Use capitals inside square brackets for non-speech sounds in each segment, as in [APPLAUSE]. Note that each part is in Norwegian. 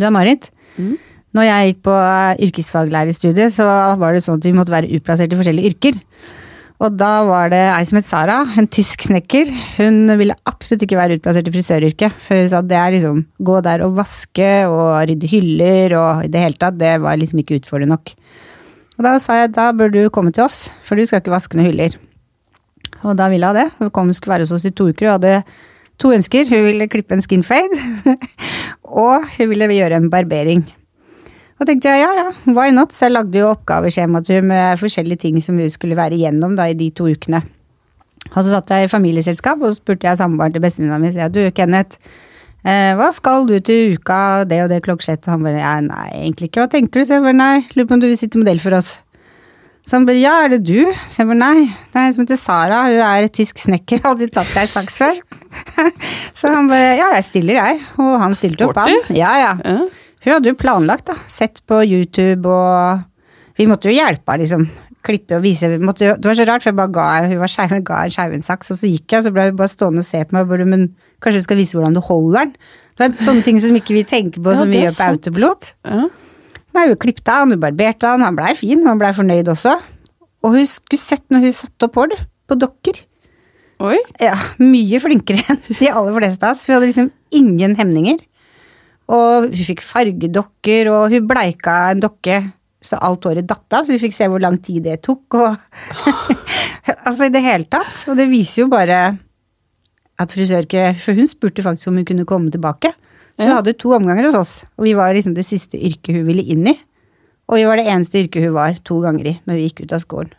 Du er Marit. Mm. Når jeg gikk på eh, yrkesfaglærerstudiet, så var det sånn at vi måtte være utplassert i forskjellige yrker. Og da var det ei som het Sara, en tysk snekker. Hun ville absolutt ikke være utplassert i frisøryrket. For hun sa at det er liksom gå der og vaske og rydde hyller og i det hele tatt, det var liksom ikke utfordrende nok. Og da sa jeg da bør du komme til oss, for du skal ikke vaske noen hyller. Og da ville hun det. Hun kom og skulle være hos oss i to uker og hadde to ønsker. Hun ville klippe en skin fade, [LAUGHS] og hun ville gjøre en barbering. Og tenkte jeg ja, ja, why not? Så jeg lagde jo oppgaveskjema til hun med forskjellige ting som hun skulle være igjennom da i de to ukene. Og så satt jeg i familieselskap og spurte jeg samboeren til bestevenninna mi, du Kenneth, eh, hva skal du til uka, det og det klokkslett? Og han bare ja, nei, egentlig ikke, hva tenker du? Så jeg bare nei, lurer på om du vil sitte modell for oss. Så han bare ja, er det du? Så jeg bare nei, det er en som heter Sara, hun er tysk snekker, aldri tatt deg saks før. [LAUGHS] så han bare ja, jeg stiller jeg, og han stilte opp, han. Ja, ja. Hun hadde jo planlagt, da. Sett på YouTube og Vi måtte jo hjelpe henne, liksom. Klippe og vise. Måtte det var så rart, for jeg bare ga, hun var skeiv, ga en skeivendsaks, og så gikk jeg, og så ble hun bare stående og se på meg og bare Men kanskje du skal vise hvordan du holder den? Det er sånne ting som ikke vi tenker på, Ja, som vi gjør på sant. autopilot. Ja. Nei, hun klippte han, hun barberte han, han blei fin, han blei fornøyd også. Og hun skulle sett når hun satte opp hår, på dokker. Oi. Ja, mye flinkere enn de aller fleste av oss. Hun hadde liksom ingen hemninger. Og hun fikk fargedokker, og hun bleika en dokke så alt håret datt av, så vi fikk se hvor lang tid det tok, og [LAUGHS] Altså, i det hele tatt. Og det viser jo bare at frisørke For hun spurte faktisk om hun kunne komme tilbake. Så hun hadde to omganger hos oss, og vi var liksom det siste yrket hun ville inn i. Og vi var det eneste yrket hun var to ganger i når vi gikk ut av skolen.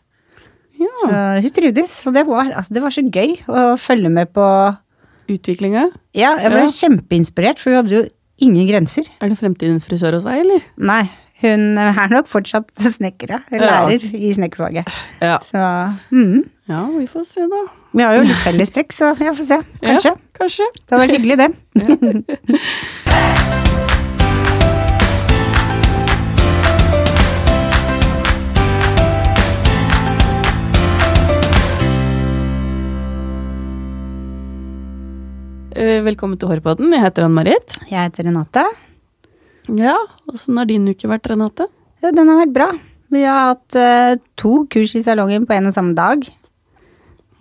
Ja. Så hun trivdes, og det var, altså, det var så gøy å følge med på Utviklinga. Ja, jeg ble Ja. kjempeinspirert, for hun hadde jo ingen grenser. Er det fremtidens frisør hos deg, eller? Nei, hun er nok fortsatt [LAUGHS] snekker, lærer Ja. I snekkerfaget. Ja. Så mm. ja, vi får se, da. Vi har jo litt fellestrekk, så jeg får se. Kanskje. Ja, kanskje. Det hadde vært hyggelig, det. [LAUGHS] Eh, Velkommen til Hårpodden. Jeg heter Ann-Marit. Jeg heter Renate. Ja, åssen har din uke vært, Renate? Ja, Den har vært bra. Vi har hatt uh, to kurs i salongen på en og samme dag.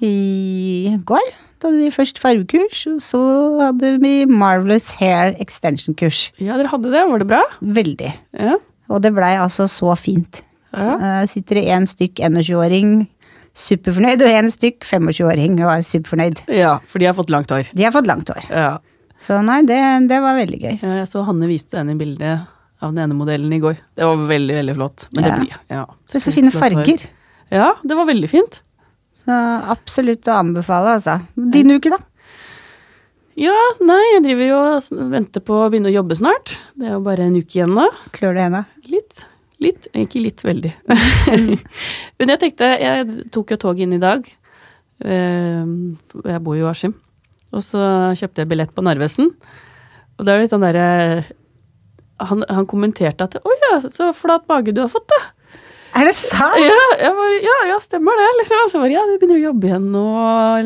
I går hadde vi først fargekurs, og så hadde vi Marvelous Hair Extension-kurs. Ja, dere hadde det. Var det bra? Veldig. Ja. Og det blei altså så fint. Ja. Uh, sitter det én stykk 21-åring superfornøyd, og én stykk 25-åring og er superfornøyd. ja, for de har fått langt hår. De har fått langt hår. Ja. Så nei, det, det var veldig gøy. Ja, Jeg så Hanne viste henne bildet av den ene modellen i går. Det var veldig, veldig flott. Men det blir ja, Det er så fine farger. Ja, det var veldig fint. Absolutt å anbefale, altså. Din uke, da? Ja, nei, jeg driver jo og venter på å begynne å jobbe snart. Det er jo bare en uke igjen nå. Klør det henne? Litt. Litt. Ikke litt, veldig. [LAUGHS] Men jeg tenkte Jeg tok jo tog inn i dag. Eh, Jeg bor jo i Askim. Og så kjøpte jeg billett på Narvesen. Og da er det litt sånn derre han, han kommenterte at 'Å ja, så flat mage du har fått, da'. Er det sant? Ja, jeg bare, ja, ja, stemmer det. Liksom. Så bare, ja, du begynner å jobbe igjen nå.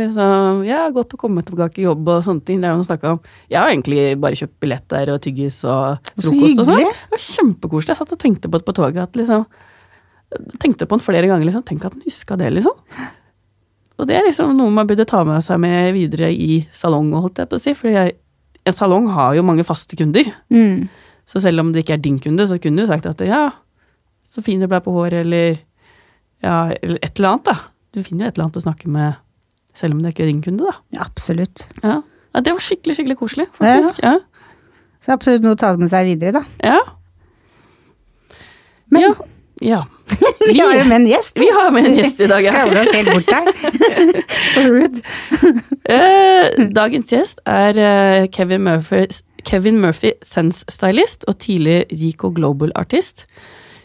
Liksom, ja, godt å komme tilbake i jobb og sånne ting. Det er jo noe å snakke om. Jeg har egentlig bare kjøpt billett der og tyggis og frokost og sånn. Det var kjempekoselig. Jeg satt og tenkte på det på toget. at liksom, Tenkte på den flere ganger. liksom, Tenk at den huska det, liksom. Og det er liksom noe man burde ta med seg med videre i salong, holdt jeg på å si. For en salong har jo mange faste kunder. Mm. Så selv om det ikke er din kunde, så kunne du sagt at ja, så fin du ble på håret, eller ja, eller et eller annet, da. Du finner jo et eller annet å snakke med, selv om det ikke er din kunde, da. Ja, absolutt. Ja. ja det var skikkelig, skikkelig koselig, faktisk. Ja. Så absolutt noe å ta med seg videre, da. Ja. Men- ja. ja. [LAUGHS] Vi har jo med en gjest. Vi har med en gjest i dag, ja. [LAUGHS] Skravler oss helt bort der. [LAUGHS] Så rude. Eh, dagens gjest er eh, Kevin Murphy, Kevin Murphy Sense Stylist og tidligere Rico Global-artist.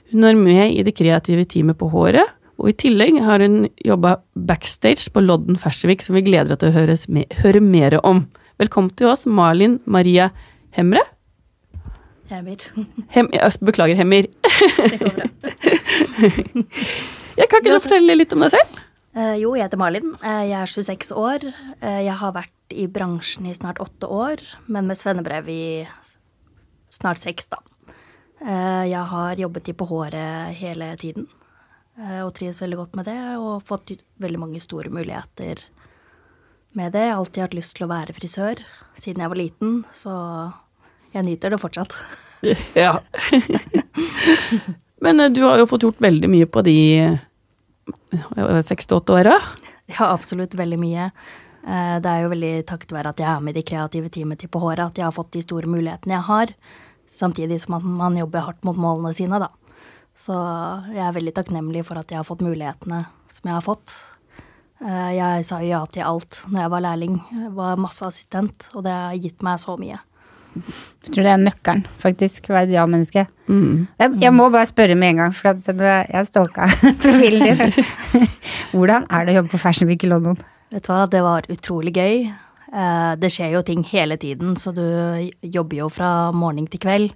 Hun er med i det kreative teamet på håret, og i tillegg har hun jobba backstage på Lodden Fersevik, som vi gleder oss til å høres me høre mer om. Velkommen til oss, Malin Maria Hemre. Hemmer. Hem, ja, beklager, Hemmer. Det går bra. [LAUGHS] Jeg kan ikke du fortelle litt om deg selv? Uh, jo, jeg heter Malin. Uh, jeg er 26 år. Uh, jeg har vært i bransjen i snart åtte år, men med svennebrev i snart seks, da. Eh, Jeg har jobbet i på håret hele tiden. eh, Og trives veldig godt med det, og fått veldig mange store muligheter med det. Jeg har alltid hatt lyst til å være frisør siden jeg var liten, så jeg nyter det fortsatt. [LAUGHS] Ja. Men eh, du har jo fått gjort veldig mye på de seks til åtte åra. Ja, absolutt veldig mye. Det er jo veldig takket være at jeg er med i det kreative teamet til På håret, at jeg har fått de store mulighetene jeg har. Samtidig som at man jobber hardt mot målene sine, da. Så jeg er veldig takknemlig for at jeg har fått mulighetene som jeg har fått. Eh, Jeg sa ja til alt når jeg var lærling. Jeg var masse assistent, og det har gitt meg så mye. Jeg tror det er nøkkelen, faktisk. Å være et ja-menneske. Mm. Jeg, jeg må bare spørre med en gang, for at jeg stalka [LAUGHS] profilen din. [LAUGHS] Hvordan er det å jobbe på Fashion Week i London? Vet du hva, det var utrolig gøy. Eh, Det skjer jo ting hele tiden, så du jobber jo fra morgen til kveld.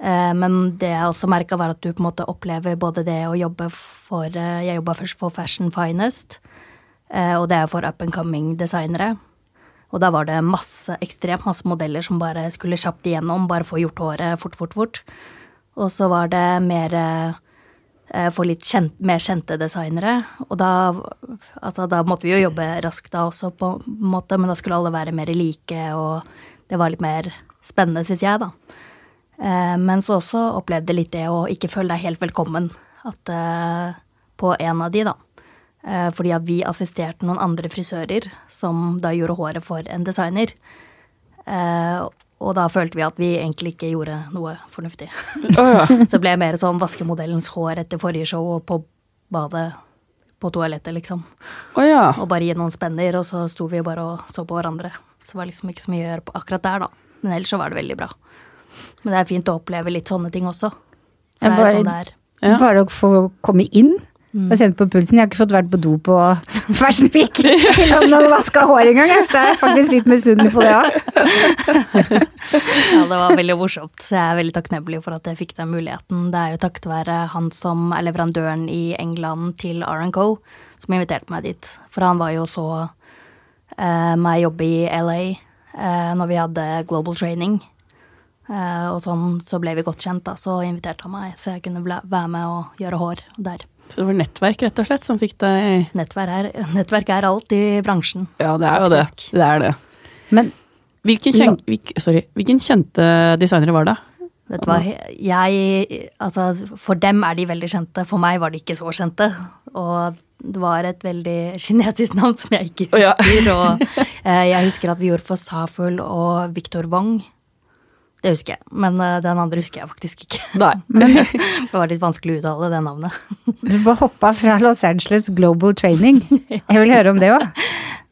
Eh, Men det jeg også merka, var at du på en måte opplever både det å jobbe for eh, Jeg jobba først for Fashion Finest, og det er for up and coming designere. Og da var det masse, ekstremt masse modeller som bare skulle kjapt igjennom, bare få gjort håret fort, fort, fort. Og så var det mer for litt kjent, mer kjente designere. Og da, altså, da måtte vi jo jobbe raskt da også, på en måte, men da skulle alle være mer like, og det var litt mer spennende, syns jeg, da. Eh, men så også opplevde litt det å ikke føle deg helt velkommen at, eh, på en av de, da. Eh, fordi at vi assisterte noen andre frisører som da gjorde håret for en designer. Eh, og da følte vi at vi egentlig ikke gjorde noe fornuftig. [LAUGHS] Så det ble mer sånn vaskemodellens hår etter forrige show og på badet på toalettet, liksom. Oh, ja. Og bare gi noen spenner, og så sto vi bare og så på hverandre. Så det var liksom ikke så mye å gjøre på akkurat der, da. Men ellers så var det veldig bra. Men det er fint å oppleve litt sånne ting også. For det er sånn det er. Ja. Bare å få komme inn og kjent på pulsen. Jeg har ikke fått vært på do på Fashion Week i London og vaska hår engang, så jeg er faktisk litt misunnelig på det òg. [LAUGHS] Ja, det var veldig morsomt. Så jeg er veldig takknemlig for at jeg fikk den muligheten. Det er jo takket være han som er leverandøren i England til R&Co, som inviterte meg dit. For han var jo så eh, meg jobbe i LA eh, når vi hadde global training. Eh, og sånn så ble vi godt kjent, da. Så inviterte han meg, så jeg kunne være med og gjøre hår der. Så det var nettverk, rett og slett, som fikk deg Nettverk er, nettverk er alt i bransjen. Ja, det er jo det. Det er det. Men Hvilken, kjen... hvil- sorry. Hvilken kjente designere var det? Vet du hva, jeg Altså, for dem er de veldig kjente, for meg var de ikke så kjente. Og det var et veldig kinesisk navn som jeg ikke Å, ja. husker. [LAUGHS] Og eh, jeg husker at vi gjorde for Saful og Victor Wong. Det husker jeg, men eh, den andre husker jeg faktisk ikke. Nei. [LAUGHS] Det var litt vanskelig å uttale det navnet. du bare hoppa fra Los Angeles Global Training. [LAUGHS] Jeg vil høre om det òg.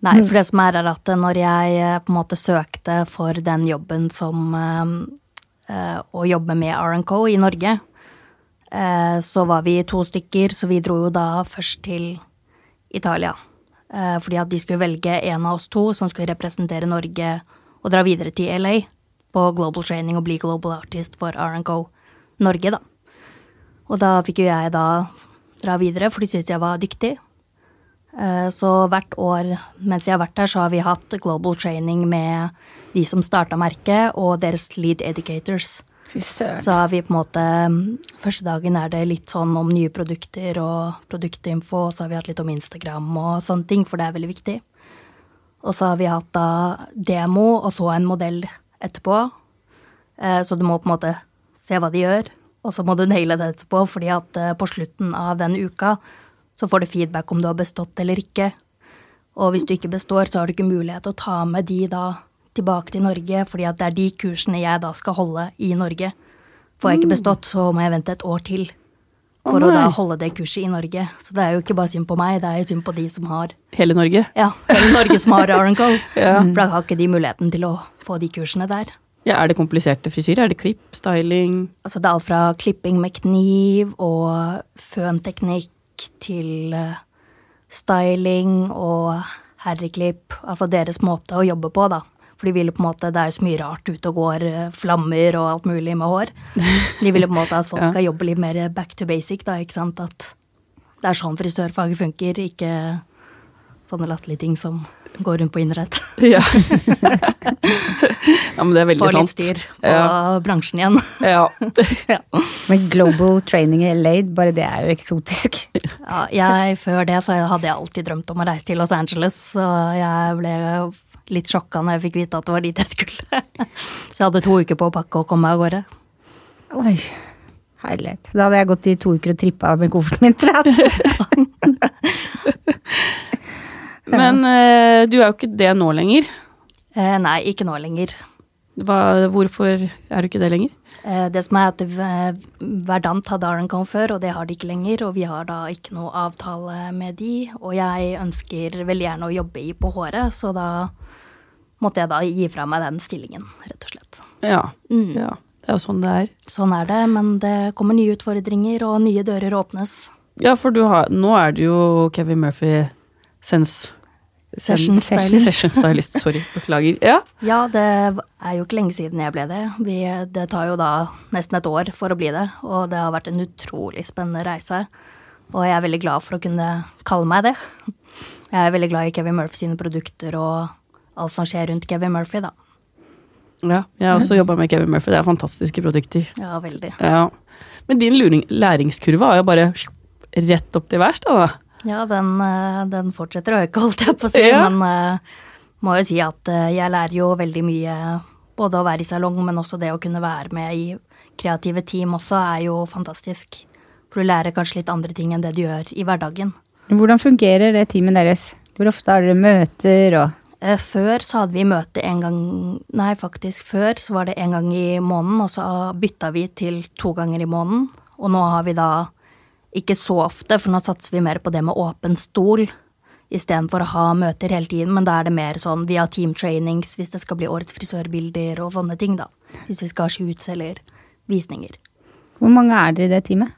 Nei, for det som er, er at når jeg eh, på en måte søkte for den jobben som eh, eh, Å jobbe med R&Co i Norge, eh, så var vi to stykker, så vi dro jo da først til Italia. Eh, fordi at de skulle velge en av oss to som skulle representere Norge og dra videre til LA på Global Training og bli Global Artist for R&Co Norge, da. Og da fikk jo jeg da dra videre, for de syntes jeg var dyktig. Eh, Så hvert år mens jeg har vært der, så har vi hatt global training med de som starta merket, og deres lead educators. Så har vi på en måte Første dagen er det litt sånn om nye produkter og produktinfo, og så har vi hatt litt om Instagram og sånne ting, for det er veldig viktig. Og så har vi hatt da demo, og så en modell etterpå. Eh, Så du må på en måte se hva de gjør, og så må du naile det etterpå, fordi at eh, på slutten av den uka så får du feedback om du har bestått eller ikke. Og hvis du ikke består, så har du ikke mulighet til å ta med de da tilbake til Norge, fordi at det er de kursene jeg da skal holde i Norge. Får jeg ikke bestått, så må jeg vente et år til for Å, å da holde det kurset i Norge. Så det er jo ikke bare synd på meg, det er jo synd på de som har Hele Norge? ja, hele Norge som har [LAUGHS] R&Co. Ja. For da har ikke de muligheten til å få de kursene der. Ja, er det kompliserte frisyrer? Er det klipp, styling? Altså det er alt fra klipping med kniv og fønteknikk til eh, styling og herreklipp. Altså deres måte å jobbe på, da. For de ville på en måte, Det er jo så mye rart ute og går, eh, flammer og alt mulig med hår. De ville på en måte at folk [LAUGHS] skal jobbe litt mer back to basic, da, ikke sant. At det er sånn frisørfaget funker, ikke sånne latterlige ting som går rundt på internett. [LAUGHS] Ja. ja, men det er veldig sant. Får litt styr på Ja. bransjen igjen. Ja. [LAUGHS] [LAUGHS] ja. Men global training i LA, bare det er jo eksotisk. Ja, jeg, før det så hadde jeg alltid drømt om å reise til Los Angeles, så jeg ble litt sjokka når jeg fikk vite at det var dit jeg skulle. Så jeg hadde to uker på å pakke og komme meg av gårde. Oi, herlighet. Da hadde jeg gått i to uker og trippa med kofferten min, tror jeg. Men uh, du er jo ikke det nå lenger. Eh, nei, ikke nå lenger. Hva, hvorfor er du ikke det lenger? Eh, det som er at eh, Verdant hadde Arencon før, og det har de ikke lenger. Og vi har da ikke noe avtale med de. Og jeg ønsker veldig gjerne å jobbe i på håret, så da måtte jeg da gi fra meg den stillingen, rett og slett. Ja. Mm. ja. Det er jo sånn det er. Sånn er det, men det kommer nye utfordringer, og nye dører åpnes. Ja, for du har, nå er du jo Kevin Murphy Sense Session stylist. Session stylist, sorry. Beklager. Ja. Ja, det er jo ikke lenge siden jeg ble det. Vi, det tar jo da nesten et år for å bli det, og det har vært en utrolig spennende reise. Og jeg er veldig glad for å kunne kalle meg det. Jeg er veldig glad i Kevin Murphy sine produkter og alt som skjer rundt Kevin Murphy, da. ja. Jeg har også jobba med Kevin Murphy. Det er fantastiske produkter. Ja, veldig. Ja. Men din luring, læringskurve har jo bare rett opp til værs, da. da. Ja, den, eh, den fortsetter å øke, [LAUGHS] holdt jeg på å si. Ja. Men eh, må jo si at eh, jeg lærer jo veldig mye, både å være i salong, men også det å kunne være med i kreative team også er jo fantastisk. For du lærer kanskje litt andre ting enn det du gjør i hverdagen. Hvordan fungerer det teamet deres? Hvor ofte har dere møter og Før så hadde vi møte en gang Nei, faktisk før så var det en gang i måneden, og så bytta vi til to ganger i måneden. Og nå har vi da ikke så ofte, for nå satser vi mer på det med åpen stol istedenfor å ha møter hele tiden, men da er det mer sånn via teamtrainings hvis det skal bli årets frisørbilder og sånne ting, da. Hvis vi skal ha shoots eller visninger. Hvor mange er dere i det teamet?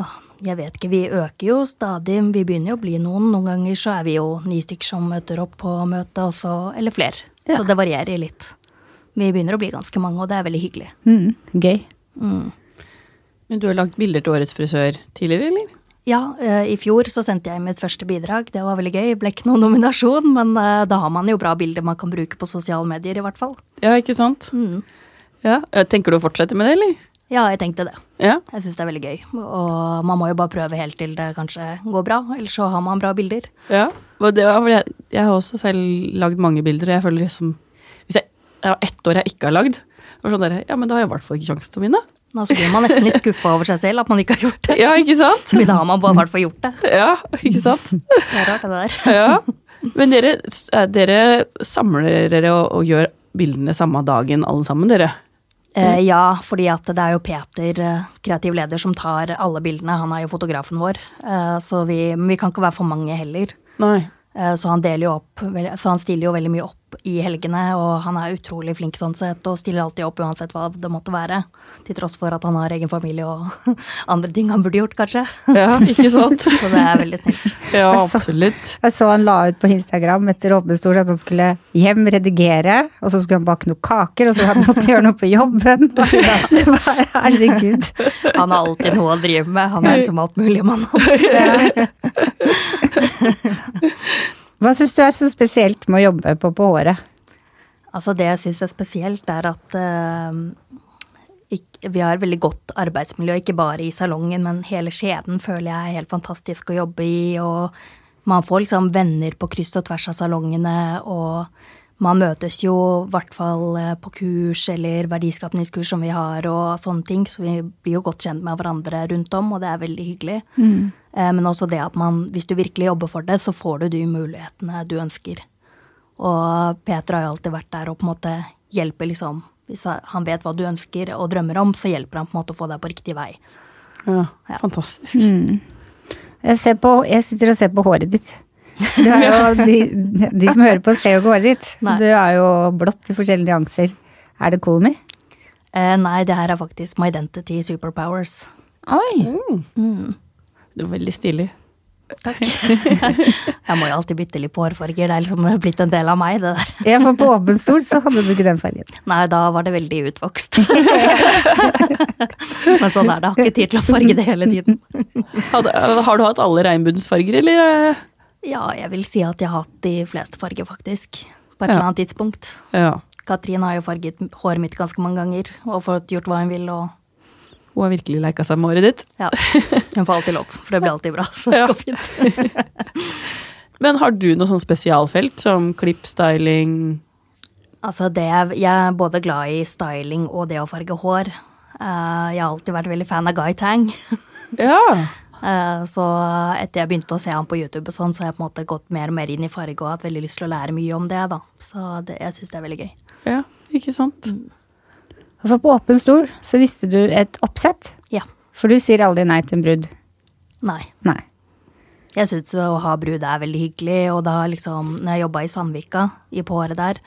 Åh, jeg vet ikke, vi øker jo stadig, vi begynner jo å bli noen. Noen ganger så er vi jo ni stykker som møter opp på møtet, også, eller flere. Ja. Så det varierer litt. Vi begynner å bli ganske mange, og det er veldig hyggelig. Mm, gøy. Mm. Men du har lagd bilder til Årets frisør tidligere, eller? Ja, eh, i fjor så sendte jeg mitt første bidrag. Det var veldig gøy. Ble ikke noen nominasjon, men eh, da har man jo bra bilder man kan bruke på sosiale medier, i hvert fall. Ja, ikke sant? Mm. Ja. Eh, Tenker du å fortsette med det, eller? Ja, jeg tenkte det. Ja. Jeg syns det er veldig gøy. Og man må jo bare prøve helt til det kanskje går bra, ellers så har man bra bilder. ja. Og det var, jeg, jeg har også selv lagd mange bilder, og jeg føler liksom Hvis jeg, har ett år jeg ikke har lagd, var sånn der, ja, men da har jeg i hvert fall ikke sjanse til å vinne. Nå så blir man nesten litt skuffa over seg selv at man ikke har gjort det. Ja, ikke sant? Men da har man bare hvert fall gjort det. Ja, ikke sant? Det er rart, det der. Ja. Men dere, dere samler dere og, og gjør bildene samme dagen alle sammen, dere? Eh, ja, fordi at det er jo Peter, eh, kreativ leder, som tar alle bildene. Han er jo fotografen vår. Eh, så vi, men vi kan ikke være for mange heller. Nei. Eh, så han deler jo opp, så han stiller jo veldig mye opp i helgene, og han er utrolig flink sånn sett, og stiller alltid opp uansett hva det måtte være. Til tross for at han har egen familie og [LAUGHS] andre ting han burde gjort, kanskje. Ja, ikke sant? [LAUGHS] Så det er veldig snilt. Ja, Jeg så- absolutt. Jeg så han la ut på Instagram etter åpen stol at han skulle hjem, redigere, og så skulle han bake noen kaker, og så hadde han måttet gjøre noe på jobben. [LAUGHS] Det var, herregud. Han har alltid noe å drive med. Han er liksom alt mulig mann. Hva syns du er så spesielt med å jobbe på På håret? Altså det jeg syns er spesielt, er at uh, vi har veldig godt arbeidsmiljø, ikke bare i salongen, men hele skjeden føler jeg er helt fantastisk å jobbe i. Og man får liksom venner på kryss og tvers av salongene, og man møtes jo i hvert fall eh, på kurs eller verdiskapningskurs som vi har og sånne ting, så vi blir jo godt kjent med hverandre rundt om, og det er veldig hyggelig. Mm. Men også det at man, hvis du virkelig jobber for det, så får du de mulighetene du ønsker. Og Peter har jo alltid vært der og på en måte hjelper liksom Hvis han vet hva du ønsker og drømmer om, så hjelper han på en måte å få deg på riktig vei. Ja, Ja. fantastisk. Jeg, ser på, jeg sitter og ser på håret ditt. Du er jo, de, de som hører på, ser jo ikke håret ditt. Nei. Du er jo blått i forskjellige nyanser. Er det Colmy? Eh, nei, det her er faktisk My Identity Superpowers. Oi! Mm, Det var veldig stilig. takk. [LAUGHS] jeg må jo alltid bytte litt på hårfarger. Det er liksom blitt en del av meg, det der. Ja, for på åpen stol så hadde du ikke den fargen. Nei, da var det veldig utvokst. [LAUGHS] Men sånn er det. Jeg har ikke tid til å farge det hele tiden. Har du hatt alle regnbuens farger, eller? Ja, jeg vil si at jeg har hatt de fleste farger, faktisk. På et Ja. eller annet tidspunkt. Ja. Katrin har jo farget håret mitt ganske mange ganger og fått gjort hva hun vil. og Hun har virkelig leika seg med håret ditt. ja, Hun får alltid lov, for det blir alltid bra. Så det Ja. går fint. [LAUGHS] Men har du noe sånn spesialfelt som klipp, styling Altså det, jeg er både glad i styling og det å farge hår. Eh, jeg har alltid vært veldig fan av Guy Tang. Ja. Eh, så etter jeg begynte å se han på YouTube, og sånn, så har jeg på en måte gått mer og mer inn i farge og hatt veldig lyst til å lære mye om det. da. Så det, jeg syns det er veldig gøy. ja. Ikke sant? For på åpen stol så visste du et oppsett. Ja. For du sier aldri nei til en brud. Nei. Nei. Jeg syns å ha brud er veldig hyggelig, og da liksom, når jeg jobba i Sandvika, i på året der,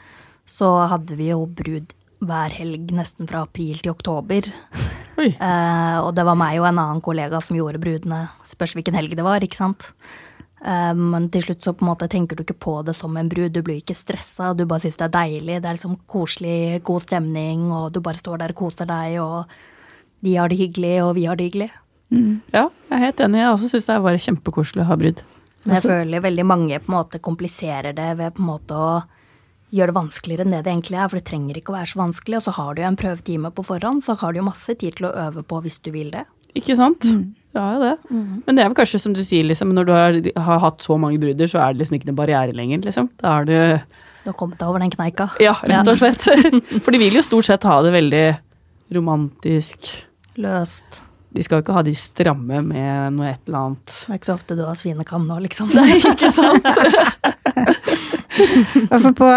så hadde vi jo brud hver helg nesten fra april til oktober. [LAUGHS] Eh, og det var meg og en annen kollega som gjorde brudene. Spørs hvilken helg det var, ikke sant. Eh, men til slutt så på en måte tenker du ikke på det som en brud. Du blir ikke stressa, du bare syns det er deilig. Det er liksom koselig, god stemning, og du bare står der og koser deg, og de har det hyggelig, og vi har det hyggelig. Ja, jeg er helt enig. Jeg også syns det bare kjempekoselig å ha brud. Men jeg føler veldig mange på en måte kompliserer det ved på en måte å gjøre det vanskeligere enn det det egentlig er, for det trenger ikke å være så vanskelig. Og så har du jo en prøvetime på forhånd, så har du jo masse tid til å øve på hvis du vil det. Ikke sant? Ja, ja, det. Men det er vel kanskje som du sier, liksom, når du har, har hatt så mange brudder, så er det liksom ikke noen barriere lenger, liksom. Da er du Du har kommet deg over den kneika. Ja, rett og slett. [LAUGHS] For de vil jo stort sett ha det veldig romantisk. Løst. De skal jo ikke ha de stramme med noe et eller annet. Det er ikke så ofte du har svinekam nå, liksom. Nei, ikke sant? [LAUGHS] For på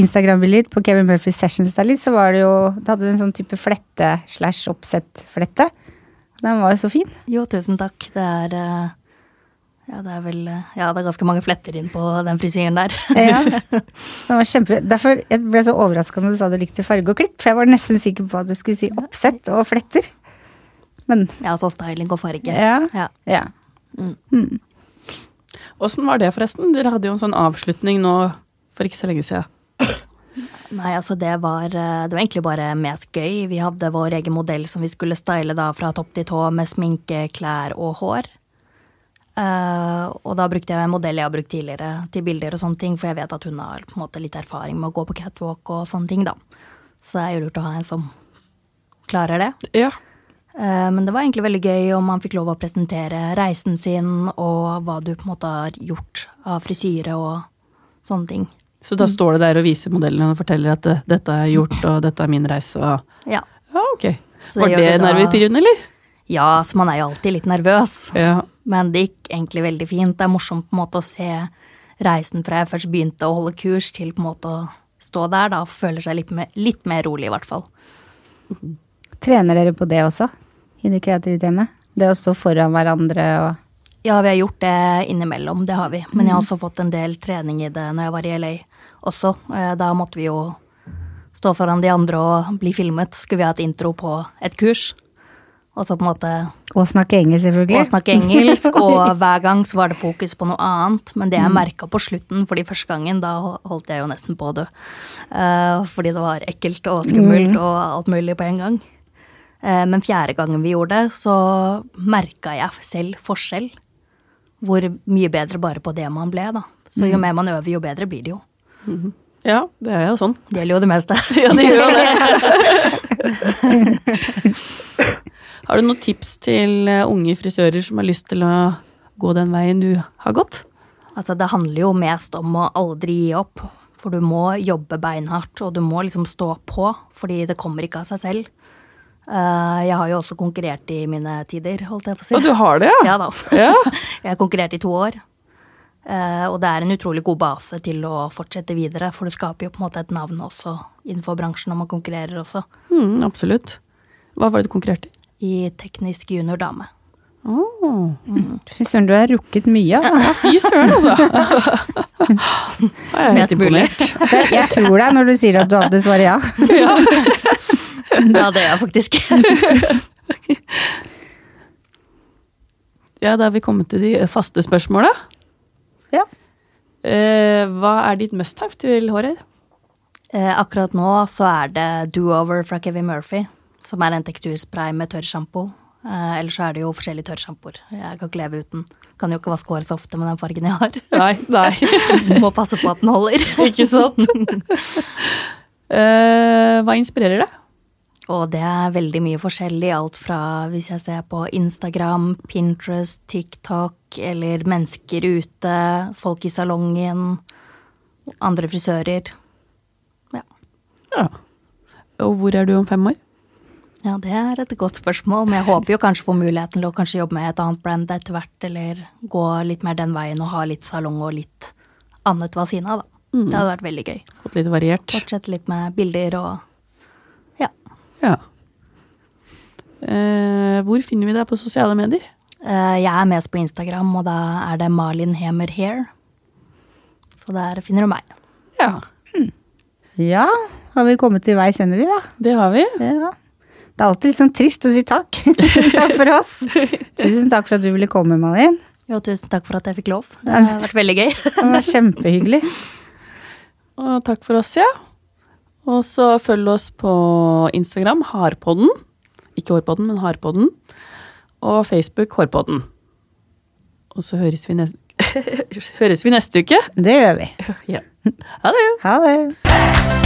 Instagram-bildet ditt, på Kevin Murphy Sessions der litt, så var det jo Da hadde du en sånn type flette slash oppsett-flette. Den var jo så fin. Jo, tusen takk. Det er eh, Ja, det er vel eh, Ja, det er ganske mange fletter inn på den frisyren der. Ja. [LAUGHS] Den var kjempe... Derfor jeg ble så overraska når du sa du likte farge og klipp, for jeg var nesten sikker på at du skulle si oppsett og fletter. Men Ja, så styling og farge. ja. Ja. ja. Åssen var det, forresten? Dere hadde jo en sånn avslutning nå for ikke så lenge siden. Nei, altså det var, eh, det var egentlig bare mest gøy. Vi hadde vår egen modell som vi skulle style da fra topp til tå med sminke, klær og hår. Uh, og da brukte jeg en modell jeg har brukt tidligere til bilder og sånne ting, for jeg vet at hun har på en måte litt erfaring med å gå på catwalk og sånne ting, da. Så det er jo lurt å ha en som klarer det. Ja. Eh, Men det var egentlig veldig gøy om man fikk lov å presentere reisen sin og hva du på en måte har gjort av frisyre og sånne ting. Så da står det der og viser modellen og forteller at dette er gjort, og dette er min reise, og Ja. Ja, ok. Så Var det, det nervepirrende, eller? Ja, så man er jo alltid litt nervøs. Ja. Men det gikk egentlig veldig fint. Det er morsomt på en måte å se reisen fra jeg først begynte å holde kurs, til på en måte å stå der da, og føle seg litt mer, litt mer rolig, i hvert fall. Trener dere på det også? I det kreative teamet? Det å stå foran hverandre og Ja, vi har gjort det innimellom, det har vi. Men jeg har også fått en del trening i det når jeg var i LA også. Eh, Da måtte vi jo stå foran de andre og bli filmet. Skulle vi ha et intro på et kurs. Og så på en måte Og snakke engelsk, selvfølgelig. og snakke engelsk, [LAUGHS] og hver gang så var det fokus på noe annet. Men det jeg merka på slutten, fordi første gangen, da holdt jeg jo nesten på å dø. Eh, fordi det var ekkelt og skummelt og alt mulig på en gang. Eh, men fjerde gangen vi gjorde det, så merka jeg selv forskjell. Hvor mye bedre bare på det man ble, da. Så jo mer man øver, jo bedre blir det jo. ja, det er jo sånn. Det gjelder jo det meste. [LAUGHS] Ja, det gjør jo det. [LAUGHS] har du noen tips til eh, unge frisører som har lyst til å gå den veien du har gått? Altså, det handler jo mest om å aldri gi opp. For du må jobbe beinhardt, og du må liksom stå på, fordi det kommer ikke av seg selv. Eh, jeg har jo også konkurrert i mine tider, holdt jeg på å si. Og du har det, ja? Ja da. Ja. [LAUGHS] Jeg har konkurrert i to år. Eh, og det er en utrolig god base til å fortsette videre, for du skaper jo på en måte et navn også innenfor bransjen når man konkurrerer også. Mm, absolutt. Hva var det du konkurrerte i? I teknisk junior dame. Oh. Fy søren, du har rukket mye, altså. Ja, fy søren, altså. [LAUGHS] Jeg er helt imponert. Jeg tror deg når du sier at du hadde svaret ja. [LAUGHS] Ja. [LAUGHS] Ja, det er jeg faktisk. [LAUGHS] ja, da har vi kommet til de faste spørsmåla. Ja. Eh, hva er ditt must have til håret? Eh, akkurat nå så er det Do-Over fra Kevin Murphy, som er en teksturspray med tørrsjampo. Eh, Ellers så er det jo forskjellige tørrsjampoer. Jeg kan ikke leve uten. Kan jo ikke vaske håret så ofte med den fargen jeg har. Nei, nei. [LAUGHS] Må passe på at den holder. Ikke sant? Eh, hva inspirerer deg? Og det er veldig mye forskjellig, alt fra hvis jeg ser på Instagram, Pinterest, TikTok eller mennesker ute, folk i salongen, andre frisører. Ja. Ja. Og hvor er du om fem år? ja, det er et godt spørsmål, men jeg håper jo kanskje få muligheten til å kanskje jobbe med et annet brand etter hvert, eller gå litt mer den veien og ha litt salong og litt annet ved siden av, da. Det hadde vært veldig gøy. Fått litt variert. Fortsette litt med bilder og ja. Eh, hvor finner vi deg på sosiale medier? Eh, Jeg er mest på Instagram, og da er det Malin Hemer Hair. Så der finner du meg. Ja, Ja, har vi kommet til veis ende, vi da? det har vi. Ja. Det er alltid litt sånn trist å si takk. [LAUGHS] takk for oss. Tusen takk for at du ville komme, Malin. Jo, tusen takk for at jeg fikk lov. Det har vært veldig gøy. Det var kjempehyggelig. Og takk for oss, ja. Og så følg oss på Instagram, Harpodden. Ikke Hårpodden, men Harpodden. Og Facebook, Hårpodden. Og så høres vi, neste, [LAUGHS] høres vi neste uke. Det gjør vi. Ja. Ha det. Ha det.